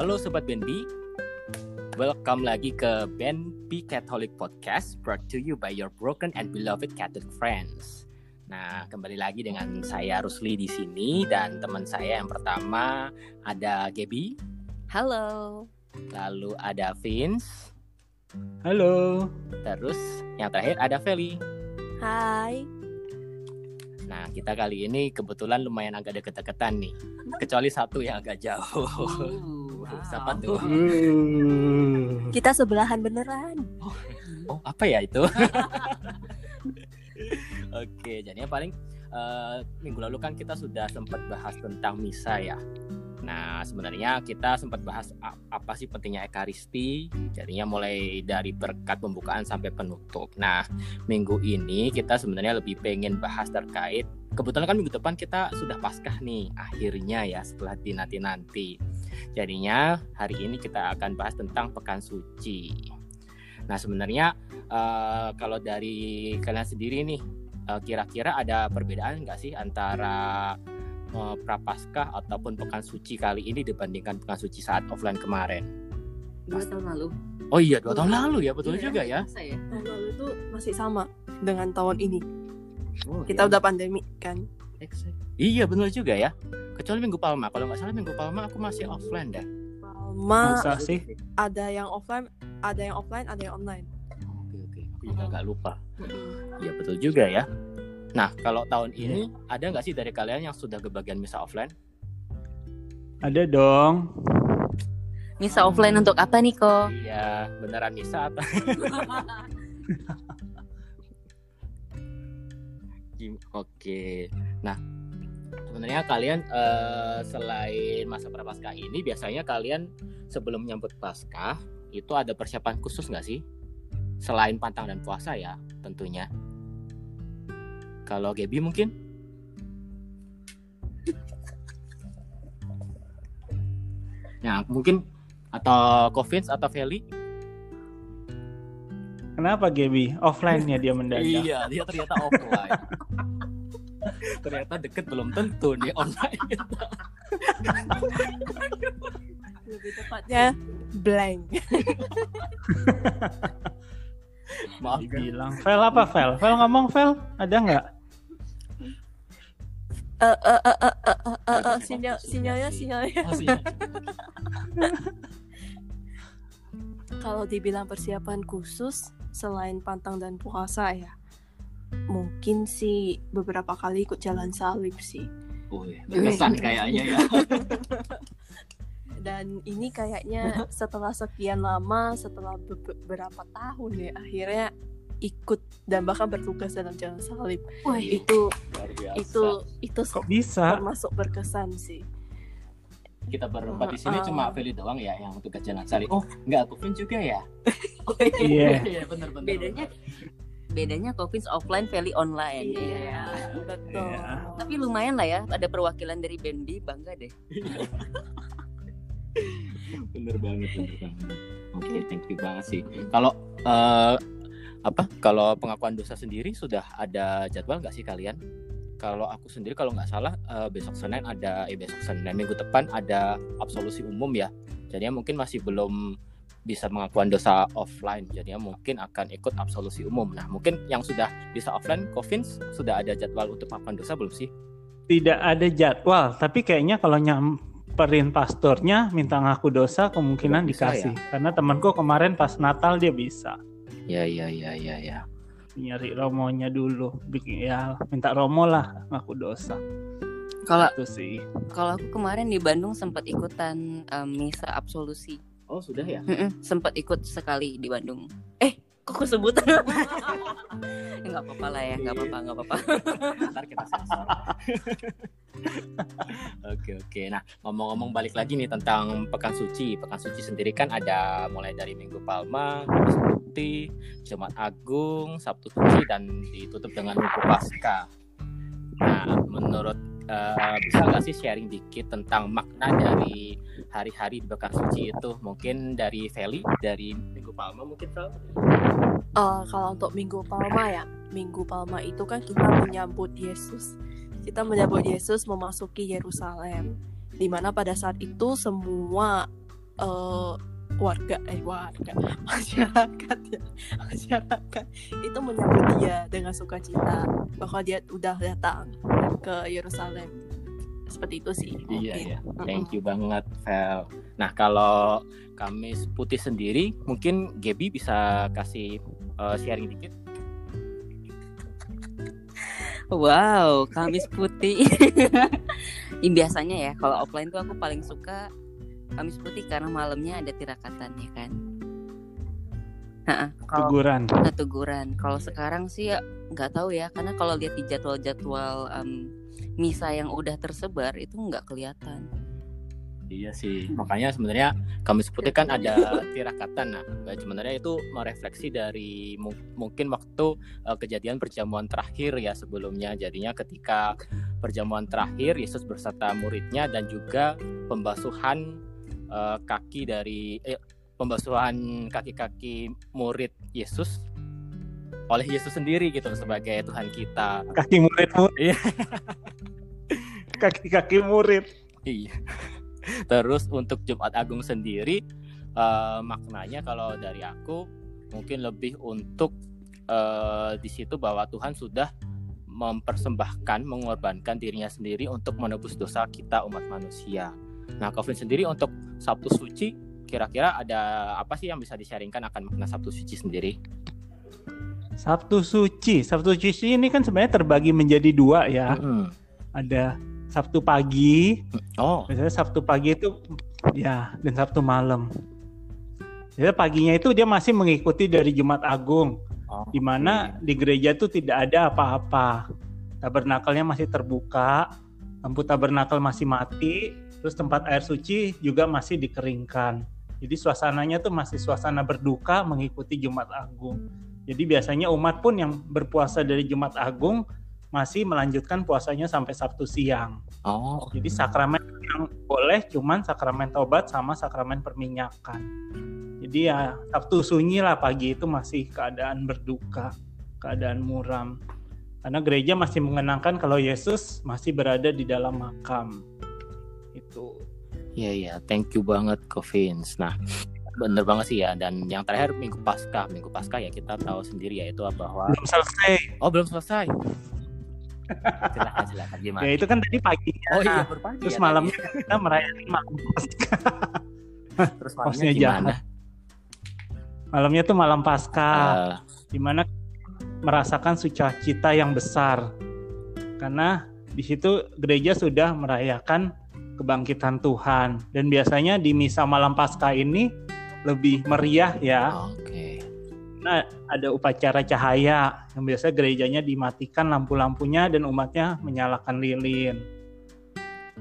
Halo Sobat Benbi, welcome lagi ke Benbi Catholic Podcast brought to you by your broken and beloved Catholic friends. Nah, kembali lagi dengan saya Rusli di sini dan teman saya yang pertama ada Gaby, Halo. lalu ada Vince, Halo. terus yang terakhir ada Feli. Hai. Nah, kita kali ini kebetulan lumayan agak deket-deketan nih. Kecuali satu yang agak jauh. Siapa tuh? Uh. Kita sebelahan beneran. Oh, apa ya itu? Oke, jadinya paling eh, minggu lalu kan kita sudah sempat bahas tentang misa ya. Nah, sebenarnya kita sempat bahas apa sih pentingnya ekaristi. Jadinya mulai dari berkat pembukaan sampai penutup. Nah, minggu ini kita sebenarnya lebih pengen bahas terkait kebetulan kan minggu depan kita sudah paskah nih akhirnya ya setelah dinanti-nanti. Jadinya hari ini kita akan bahas tentang pekan suci. Nah, sebenarnya eh, kalau dari kalian sendiri nih eh, kira-kira ada perbedaan nggak sih antara eh, prapaskah ataupun pekan suci kali ini dibandingkan pekan suci saat offline kemarin? dua tahun lalu. Oh iya dua tahun lalu ya betul juga ya. Masa ya? Tahun lalu itu masih sama dengan tahun ini. Oh, Kita iya. udah pandemi kan. Exact. Iya benar juga ya. Kecuali minggu Palma. Kalau nggak salah minggu Palma aku masih offline deh. Palma Masa sih? ada yang offline, ada yang offline, ada yang online. Oke oke. Aku juga nggak lupa. Iya betul juga ya. Nah kalau tahun ini ada nggak sih dari kalian yang sudah kebagian misa offline? Ada dong. Misa offline untuk apa nih kok? Iya beneran misa? Gim- Oke. Nah, sebenarnya kalian eh, selain masa prapaskah ini biasanya kalian sebelum menyambut Paskah itu ada persiapan khusus nggak sih? Selain pantang dan puasa ya, tentunya. Kalau Gaby mungkin? Nah, mungkin atau Covid atau Feli? Kenapa Gaby? Offline-nya dia mendadak. Iya, dia ternyata offline. ternyata deket belum tentu nih online. Lebih tepatnya blank. Maaf. Bilang, Vel apa Vel? Vel ngomong Vel? Ada nggak? Eh eh eh eh eh eh, eh eh sinyal sinyalnya sinyalnya. Oh, sinyal. Kalau dibilang persiapan khusus selain pantang dan puasa ya. Mungkin sih beberapa kali ikut jalan salib sih. Wih, berkesan kayaknya ya. dan ini kayaknya setelah sekian lama setelah be- beberapa tahun ya akhirnya ikut dan bahkan bertugas dalam jalan salib Wah, itu itu itu Kok bisa? termasuk berkesan sih kita berempat di sini Ah. cuma Feli doang ya yang tugas jalan salib. Oh, enggak, aku pun juga ya. Iya. Iya, benar benar. bedanya bedanya Covid offline, Feli online. Iya, betul Iya. Tapi lumayan lah ya, ada perwakilan dari Bendi, bangga deh. bener banget, bener banget. Oke, thank you banget sih. Kalau eh, apa? Kalau pengakuan dosa sendiri sudah ada jadwal nggak sih kalian? Kalau aku sendiri kalau nggak salah eh, besok Senin ada eh besok Senin minggu depan ada absolusi umum ya. Jadinya mungkin masih belum bisa mengakuan dosa offline. Jadinya mungkin akan ikut absolusi umum. Nah, mungkin yang sudah bisa offline, Kevin sudah ada jadwal untuk pengakuan dosa belum sih? Tidak ada jadwal, tapi kayaknya kalau nyamperin pastornya minta ngaku dosa kemungkinan Bisa dikasih. Karena temanku kemarin pas Natal dia bisa. Ya, ya, ya, ya, ya. Nyari romonya dulu. Bikin ya minta romo lah ngaku dosa. Kalau Itu sih. kalau aku kemarin di Bandung sempat ikutan em, misa absolusi. Oh, sudah ya? Mm-mm, sempat ikut sekali di Bandung. Eh, aku sebut? Enggak apa-apa lah ya, enggak apa-apa, enggak apa-apa. Ntar kita sensor. oke oke. Nah ngomong-ngomong balik lagi nih tentang pekan suci. Pekan suci sendiri kan ada mulai dari Minggu Palma, Kamis Putih, Jumat Agung, Sabtu Suci dan ditutup dengan Minggu Pasca. Nah menurut eh, bisa nggak sih sharing dikit tentang makna dari hari-hari di pekan suci itu? Mungkin dari Feli, dari Minggu Palma mungkin? Eh, kalau untuk Minggu Palma ya, Minggu Palma itu kan kita menyambut Yesus. Kita menyambut Yesus memasuki Yerusalem. Di mana pada saat itu semua eh, warga eh warga masyarakat ya masyarakat itu menyambut dia dengan sukacita bahwa dia udah datang ke Yerusalem seperti itu sih Iya ya, Mm-mm. thank you banget Vel. Nah kalau Kamis Putih sendiri, mungkin Gaby bisa kasih eh, sharing dikit. Wow, Kamis Putih. Ini biasanya ya, kalau offline tuh aku paling suka Kamis Putih karena malamnya ada tirakatan ya kan. Nah, kalau Teguran. nah, teguran. Kalau sekarang sih ya nggak tahu ya, karena kalau lihat di jadwal-jadwal em, misa yang udah tersebar itu nggak kelihatan. Iya sih, makanya sebenarnya Kamis Putih kan ada tirakatan. Nah, sebenarnya itu merefleksi dari mu- mungkin waktu eh, kejadian perjamuan terakhir ya sebelumnya. Jadinya ketika perjamuan terakhir Yesus beserta muridnya dan juga pembasuhan eh, kaki dari eh, pembasuhan kaki-kaki murid Yesus oleh Yesus sendiri gitu sebagai Tuhan kita. Kaki murid murid. Iya. Kaki-kaki murid. Iya. Terus untuk Jumat Agung sendiri eh, maknanya kalau dari aku mungkin lebih untuk eh, di situ bahwa Tuhan sudah mempersembahkan, mengorbankan dirinya sendiri untuk menebus dosa kita umat manusia. Nah, Kevin sendiri untuk Sabtu Suci kira-kira ada apa sih yang bisa disharingkan akan makna Sabtu Suci sendiri? Sabtu suci. Sabtu suci ini kan sebenarnya terbagi menjadi dua ya. Mm-mm. Ada Sabtu pagi, Oh, biasanya Sabtu pagi itu ya dan Sabtu malam. Jadi paginya itu dia masih mengikuti dari Jumat Agung, oh, di mana di gereja itu tidak ada apa-apa. Tabernakelnya masih terbuka, lampu tabernakel masih mati, terus tempat air suci juga masih dikeringkan. Jadi suasananya tuh masih suasana berduka mengikuti Jumat Agung. Jadi biasanya umat pun yang berpuasa dari Jumat Agung masih melanjutkan puasanya sampai Sabtu siang. Oh, Jadi sakramen yang boleh cuman sakramen tobat sama sakramen perminyakan. Jadi ya Sabtu sunyi lah pagi itu masih keadaan berduka, keadaan muram. Karena gereja masih mengenangkan kalau Yesus masih berada di dalam makam. Itu. Iya iya, thank you banget Kevins. Nah, bener banget sih ya. Dan yang terakhir Minggu Paskah, Minggu Paskah ya kita tahu sendiri ya itu bahwa Belum selesai. oh belum selesai. Silakan silakan gimana? Ya itu kan tadi paginya. Oh iya. Terus ya malamnya tadi. kita merayakan malam Paskah. terus malamnya gimana? Malamnya tuh malam Paskah. Eh, di mana merasakan sukacita yang besar karena di situ gereja sudah merayakan kebangkitan Tuhan dan biasanya di misa malam Paskah ini lebih meriah ya Oke. Nah, ada upacara cahaya yang biasa gerejanya dimatikan lampu-lampunya dan umatnya menyalakan lilin.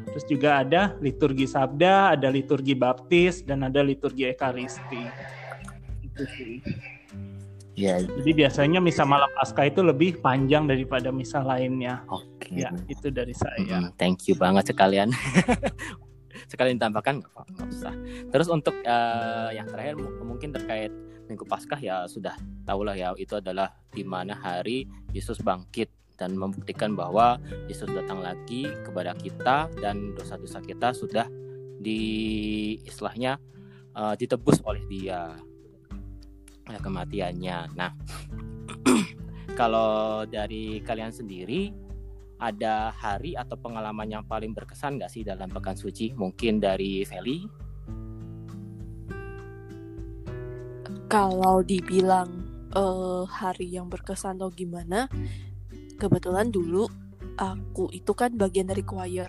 Terus juga ada liturgi sabda, ada liturgi baptis, dan ada liturgi ekaristi. Itu sih. Ya, Jadi biasanya misa malam Paskah itu lebih panjang daripada misa lainnya. oke. Ya, itu dari saya. Mm, thank you banget sekalian. sekalian ditambahkan nggak usah. Terus untuk eh, yang terakhir mu- mungkin terkait Minggu Paskah ya sudah tahulah ya itu adalah di mana hari Yesus bangkit dan membuktikan bahwa Yesus datang lagi kepada kita dan dosa-dosa kita sudah di istilahnya eh, ditebus oleh Dia oleh kematiannya. Nah, kalau dari kalian sendiri ada hari atau pengalaman yang paling berkesan nggak sih dalam pekan suci? Mungkin dari Feli? Kalau dibilang eh, hari yang berkesan atau gimana, kebetulan dulu aku itu kan bagian dari choir.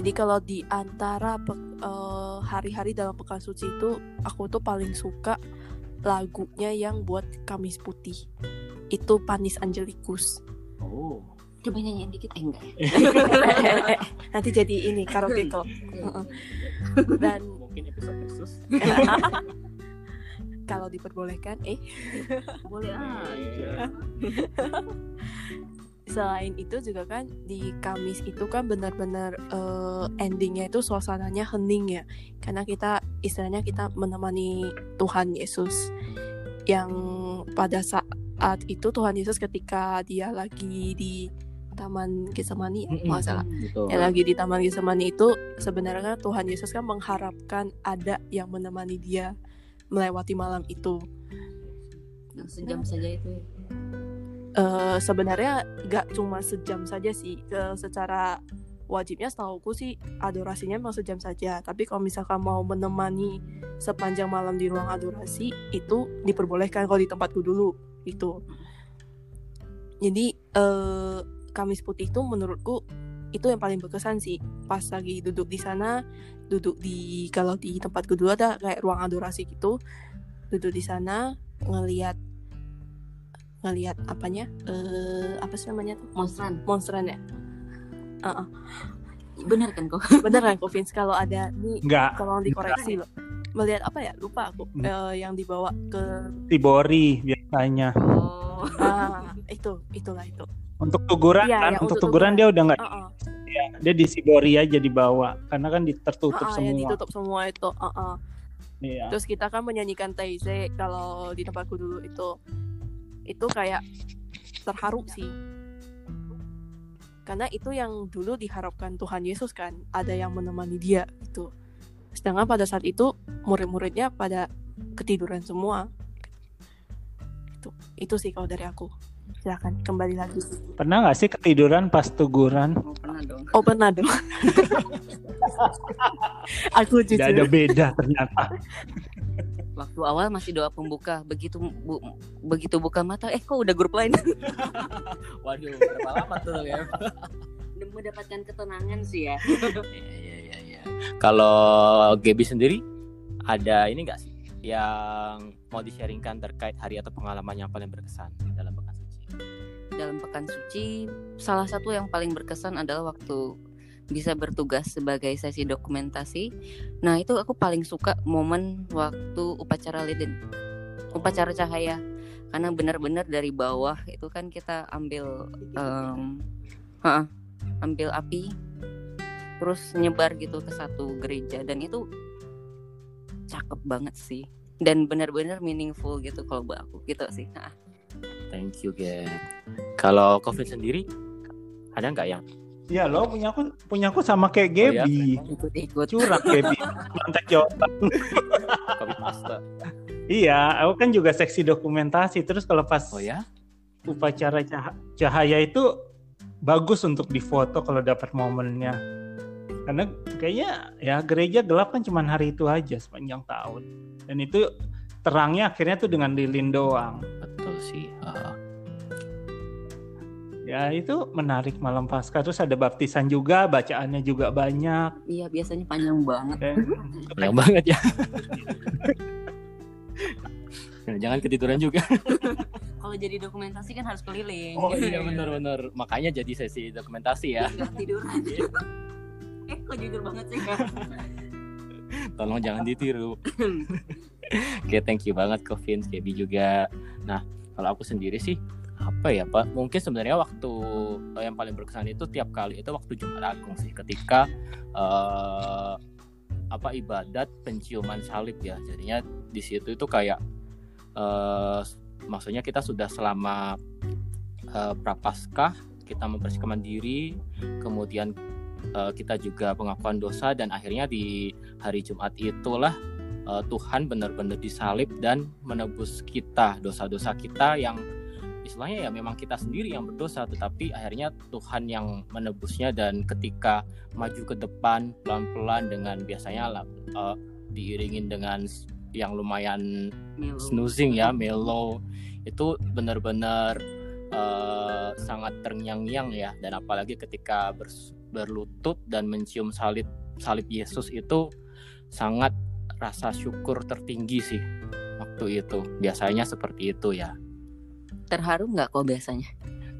Jadi kalau di antara eh, hari-hari dalam pekan suci itu, aku tuh paling suka lagunya yang buat Kamis Putih. Itu Panis Angelicus. Oh. Coba nyanyiin dikit eh enggak ya? Nanti jadi ini karaoke club. Heeh. Dan Mungkin episode khusus. kalau diperbolehkan, eh Boleh aja. selain itu juga kan di Kamis itu kan benar-benar eh, endingnya itu suasananya hening ya karena kita istilahnya kita menemani Tuhan Yesus yang pada saat itu Tuhan Yesus ketika dia lagi di Taman Getsemani ya, Mm-mm. nggak salah. Betul. Yang lagi di Taman Getsemani itu sebenarnya Tuhan Yesus kan mengharapkan ada yang menemani dia melewati malam itu. Yang sejam saja itu. ya. Eh, sebenarnya gak cuma sejam saja sih Eh, secara wajibnya setauku sih adorasinya memang sejam saja tapi kalau misalkan mau menemani sepanjang malam di ruang adorasi itu diperbolehkan kalau di tempatku dulu itu jadi eh, Kamis Putih itu menurutku itu yang paling berkesan sih pas lagi duduk di sana duduk di kalau di tempatku dulu ada kayak ruang adorasi gitu. Duduk di sana ngelihat ngelihat apanya? Eh apa sih namanya tuh? Monstran. monstran ya? Bener kan kok? bener kan Kok Vince? Kalau ada nih Enggak, tolong dikoreksi loh. Melihat apa ya? Lupa aku. Hmm. Eh, yang dibawa ke Tibori biasanya. Oh. ah itu itulah itu. Untuk tuguran Iya, kan, iya, untuk untuk tuguran tuguran. dia udah nggak, Ah, ah. dia di Sibori aja dibawa karena kan di- tertutup Ah, ah, yang semua. ditutup semua itu ah, ah. Iya. terus kita kan menyanyikan Teize kalau di tempatku dulu itu itu kayak terharu sih karena itu yang dulu diharapkan Tuhan Yesus kan ada yang menemani dia gitu sedangkan pada saat itu murid-muridnya pada ketiduran semua itu itu sih kalau dari aku silakan kembali lagi Pernah nggak sih ketiduran pas tuguran? Pernah dong. oh pernah dong aku jujur Tidak ada beda ternyata. Waktu awal masih doa pembuka, begitu bu- begitu buka mata, eh kok udah grup lain. Waduh, berapa lama tuh ya? Mendapatkan ketenangan sih ya. Iya iya iya. iya. Kalau Gaby sendiri ada ini nggak sih yang mau di-sharingkan terkait hari atau pengalaman yang paling berkesan dalam? Dalam pekan suci, salah satu yang paling berkesan adalah waktu bisa bertugas sebagai sesi dokumentasi. Nah, itu aku paling suka momen waktu upacara lilin. Upacara cahaya. Karena benar-benar dari bawah itu kan kita ambil em, ha-ha, ambil api terus nyebar gitu ke satu gereja dan itu cakep banget sih dan benar-benar meaningful gitu kalau buat aku gitu sih Ha. Thank you, Gek. Kalau Covid sendiri ada nggak yang Iya loh, punya aku punya aku sama kayak Oh ya, Gaby. ikut-ikut Curang Gaby. Mantek jawaban. Iya, aku kan juga seksi dokumentasi. Terus kalau pas Oh ya? upacara cah- cahaya itu bagus untuk difoto kalau dapat momennya. Karena kayaknya ya gereja gelap kan cuma hari itu aja sepanjang tahun. Dan itu terangnya akhirnya tuh dengan lilin doang. Sih. Ah, Ya itu menarik malam pasca. Terus ada baptisan juga, bacaannya juga banyak. iya biasanya panjang banget Dan Banyak banget ya. Nah, Jangan ketiduran juga. kalau jadi dokumentasi kan harus keliling Oh iya benar-benar. Makanya jadi sesi dokumentasi ya. Nggak tiduran eh kok jujur banget sih Tolong jangan ditiru. Oke, thank you banget ke Vince, Gaby juga. Nah, kalau aku sendiri sih apa ya Pak? Mungkin sebenarnya waktu eh, yang paling berkesan itu tiap kali itu waktu Jumat Agung sih, ketika eh, apa ibadat penciuman salib ya. Jadinya di situ itu kayak eh, maksudnya kita sudah selama eh, prapaskah kita membersihkan diri, kemudian eh, kita juga pengakuan dosa dan akhirnya di hari Jumat itulah eh, Tuhan benar-benar disalib dan menebus kita dosa-dosa kita yang istilahnya ya memang kita sendiri yang berdosa tetapi akhirnya Tuhan yang menebusnya dan ketika maju ke depan pelan-pelan dengan biasanya eh, diiringin dengan yang lumayan snoozing ya mellow itu benar-benar eh, sangat terngiang-ngiang ya. Dan apalagi ketika bers- berlutut dan mencium salib salib Yesus itu sangat rasa syukur tertinggi sih waktu itu. Biasanya seperti itu ya. Terharu nggak kok biasanya?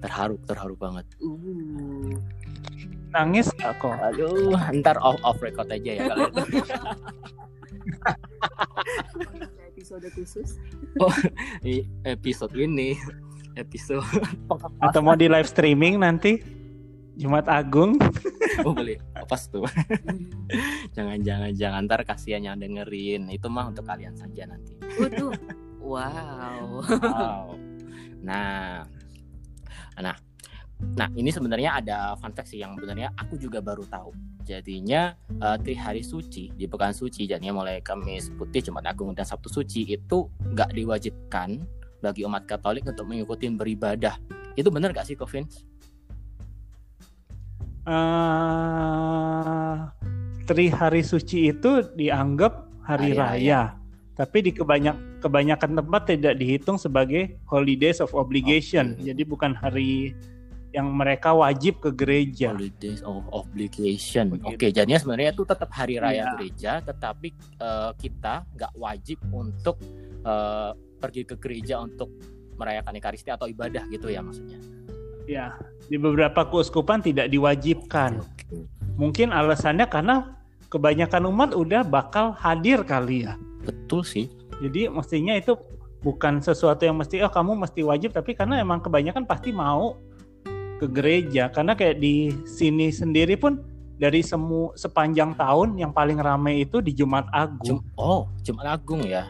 Terharu terharu banget. Uh. Nangis nggak kok? aduh ntar off off record aja ya kalau itu episode khusus. Di episode ini episode. Atau mau di live streaming nanti Jumat Agung? oh boleh apa tuh jangan jangan jangan ntar kasihan yang dengerin itu mah untuk kalian saja nanti waduh wow Wow. Nah, nah Nah, ini sebenarnya ada fun fact sih yang sebenarnya aku juga baru tahu. Jadinya uh, tri hari suci di pekan suci, jadinya mulai Kamis Putih, Jumat Agung dan Sabtu Suci itu nggak diwajibkan bagi umat Katolik untuk mengikuti beribadah. Itu benar gak sih, Kevin? Uh, tri hari suci itu dianggap hari, raya. raya. Tapi di kebanyak kebanyakan tempat tidak dihitung sebagai holidays of obligation. Okay. Jadi bukan hari yang mereka wajib ke gereja. Holidays of obligation. Oke, okay, jadinya sebenarnya itu tetap hari raya ya. gereja, tetapi uh, kita nggak wajib untuk uh, pergi ke gereja untuk merayakan ekaristi atau ibadah gitu ya maksudnya. Ya, di beberapa keuskupan tidak diwajibkan. Mungkin alasannya karena kebanyakan umat udah bakal hadir kali ya. Betul sih. Jadi mestinya itu bukan sesuatu yang mesti oh kamu mesti wajib tapi karena emang kebanyakan pasti mau ke gereja karena kayak di sini sendiri pun dari semu sepanjang tahun yang paling ramai itu di Jumat Agung. Jum oh, Jumat Agung ya.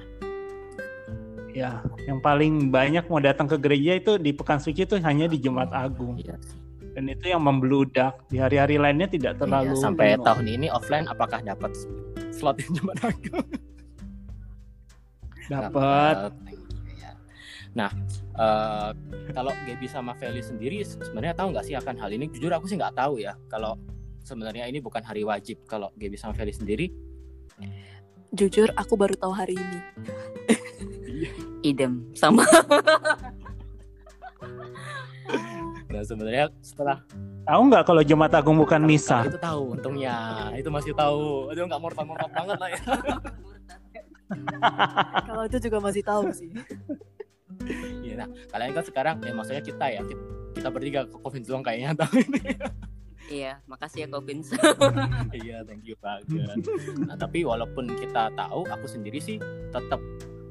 Ya, yang paling banyak mau datang ke gereja itu di Pekan Suci itu hanya di Jumat Agung. Iya. Dan itu yang membludak. Di hari-hari lainnya tidak iya, terlalu. Iya, sampai penuh. tahun ini offline apakah dapat slot di Jumat Agung? dapat. Nah, uh, kalau Gaby sama Feli sendiri sebenarnya tahu nggak sih akan hal ini? Jujur aku sih nggak tahu ya. Kalau sebenarnya ini bukan hari wajib. Kalau Gaby sama Feli sendiri? Jujur, aku baru tahu hari ini. Idem sama. nah sebenarnya setelah tahu nggak kalau Jumat Agung bukan misa? Itu tahu, untungnya itu masih tahu. Aduh nggak mortal-mortal banget lah ya. kalau itu juga masih tahu sih. Iya, nah kalian kan sekarang ya maksudnya kita ya kita, kita bertiga ke Covid doang kayaknya tahun ini. Iya, makasih ya Kovin. iya, thank you banget. Nah, tapi walaupun kita tahu, aku sendiri sih tetap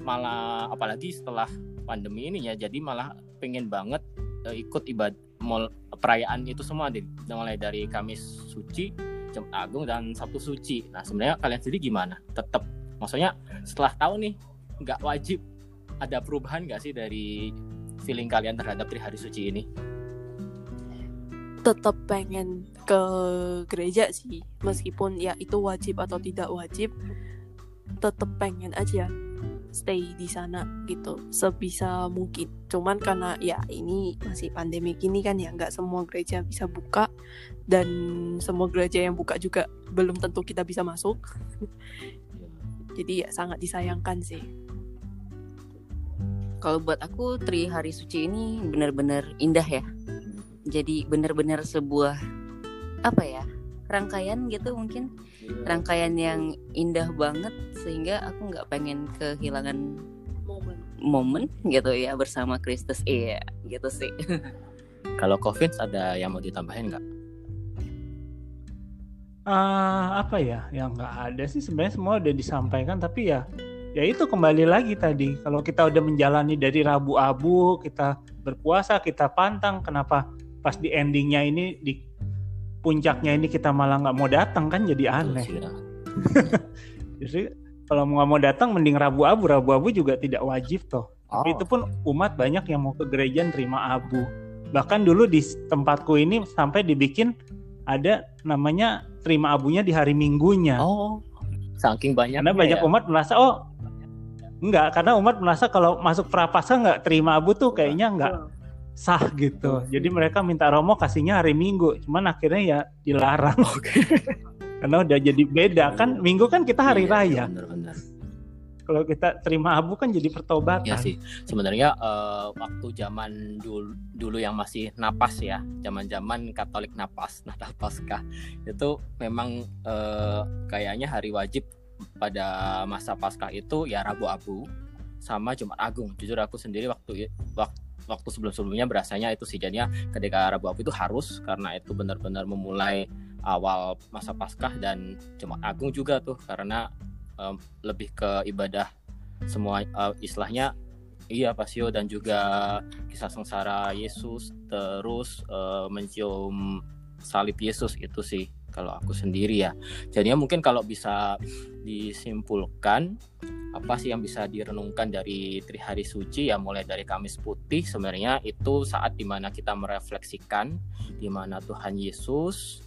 malah apalagi setelah pandemi ini ya, jadi malah pengen banget uh, ikut ibadah perayaan itu semua deh, mulai dari Kamis Suci, Jumat Agung dan Sabtu Suci. Nah, sebenarnya kalian sendiri gimana? Tetap maksudnya setelah tahu nih nggak wajib ada perubahan nggak sih dari feeling kalian terhadap Tri Hari Suci ini? Tetap pengen ke gereja sih, meskipun ya itu wajib atau tidak wajib, tetap pengen aja stay di sana gitu sebisa mungkin. Cuman karena ya ini masih pandemi gini kan ya nggak semua gereja bisa buka dan semua gereja yang buka juga belum tentu kita bisa masuk. Jadi ya sangat disayangkan sih. Kalau buat aku Tri Hari Suci ini benar-benar indah ya. Jadi benar-benar sebuah apa ya? Rangkaian gitu mungkin. Rangkaian yang indah banget sehingga aku nggak pengen kehilangan momen. momen gitu ya bersama Kristus. Iya gitu sih. Kalau covid ada yang mau ditambahin nggak? Uh, apa ya? Yang nggak ada sih. Sebenarnya semua udah disampaikan tapi ya ya itu kembali lagi tadi. Kalau kita udah menjalani dari Rabu Abu kita berpuasa kita pantang kenapa pas di endingnya ini di puncaknya ini kita malah nggak mau datang kan jadi aneh. jadi kalau nggak mau datang mending Rabu Abu Rabu Abu juga tidak wajib toh. Oh. itu pun umat banyak yang mau ke gereja terima abu. Bahkan dulu di tempatku ini sampai dibikin ada namanya terima abunya di hari minggunya. Oh saking banyak karena banyak ya. umat merasa oh Enggak, karena umat merasa kalau masuk prapasa nggak terima abu tuh kayaknya nggak sah gitu. Jadi mereka minta romo kasihnya hari Minggu, cuman akhirnya ya dilarang. Okay. karena udah jadi beda kan. Minggu kan kita hari iya, raya. Bener-bener. Kalau kita terima abu kan jadi pertobatan. Iya sih. Sebenarnya uh, waktu zaman dulu dulu yang masih napas ya, zaman-zaman Katolik napas, Natal Paskah itu memang uh, kayaknya hari wajib pada masa Paskah itu ya Rabu Abu sama Jumat Agung. Jujur aku sendiri waktu waktu waktu sebelum-sebelumnya berasanya itu sih jadinya ketika Rabu Abu itu harus karena itu benar-benar memulai awal masa Paskah dan Jumat Agung juga tuh karena um, lebih ke ibadah semua uh, istilahnya iya pasio dan juga kisah sengsara Yesus terus uh, mencium salib Yesus itu sih kalau aku sendiri ya. Jadinya mungkin kalau bisa disimpulkan apa sih yang bisa direnungkan dari Tri Hari Suci? Ya mulai dari Kamis Putih sebenarnya itu saat di mana kita merefleksikan di mana Tuhan Yesus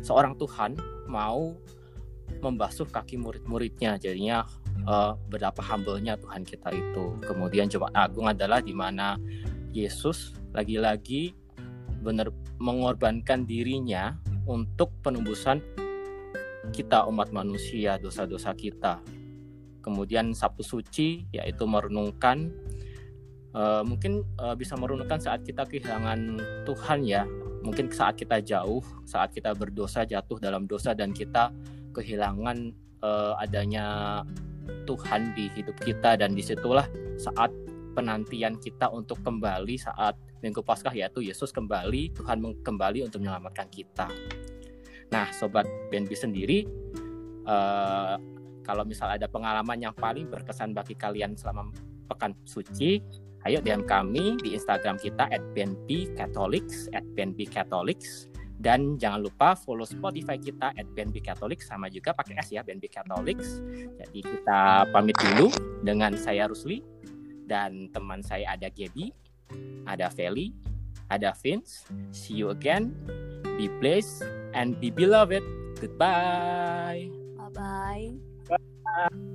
seorang Tuhan mau membasuh kaki murid-muridnya. Jadinya uh, betapa humble-nya Tuhan kita itu. Kemudian Jumat Agung adalah di mana Yesus lagi-lagi benar mengorbankan dirinya untuk penembusan kita umat manusia dosa-dosa kita kemudian Sabtu Suci yaitu merenungkan uh, mungkin uh, bisa merenungkan saat kita kehilangan Tuhan ya mungkin saat kita jauh saat kita berdosa jatuh dalam dosa dan kita kehilangan uh, adanya Tuhan di hidup kita dan di situlah saat penantian kita untuk kembali saat Minggu Paskah yaitu Yesus kembali Tuhan kembali untuk menyelamatkan kita. Nah, sobat BNB sendiri kalau misal ada pengalaman yang paling berkesan bagi kalian selama pekan suci, ayo DM kami di Instagram kita at @bnbcatholics at @bnbcatholics dan jangan lupa follow Spotify kita at BNB sama juga pakai S ya BNB Catholics. Jadi kita pamit dulu dengan saya Rusli dan teman saya ada Gaby, ada Feli, ada Vince. See you again. Be blessed and be beloved. Goodbye. Bye bye. Bye.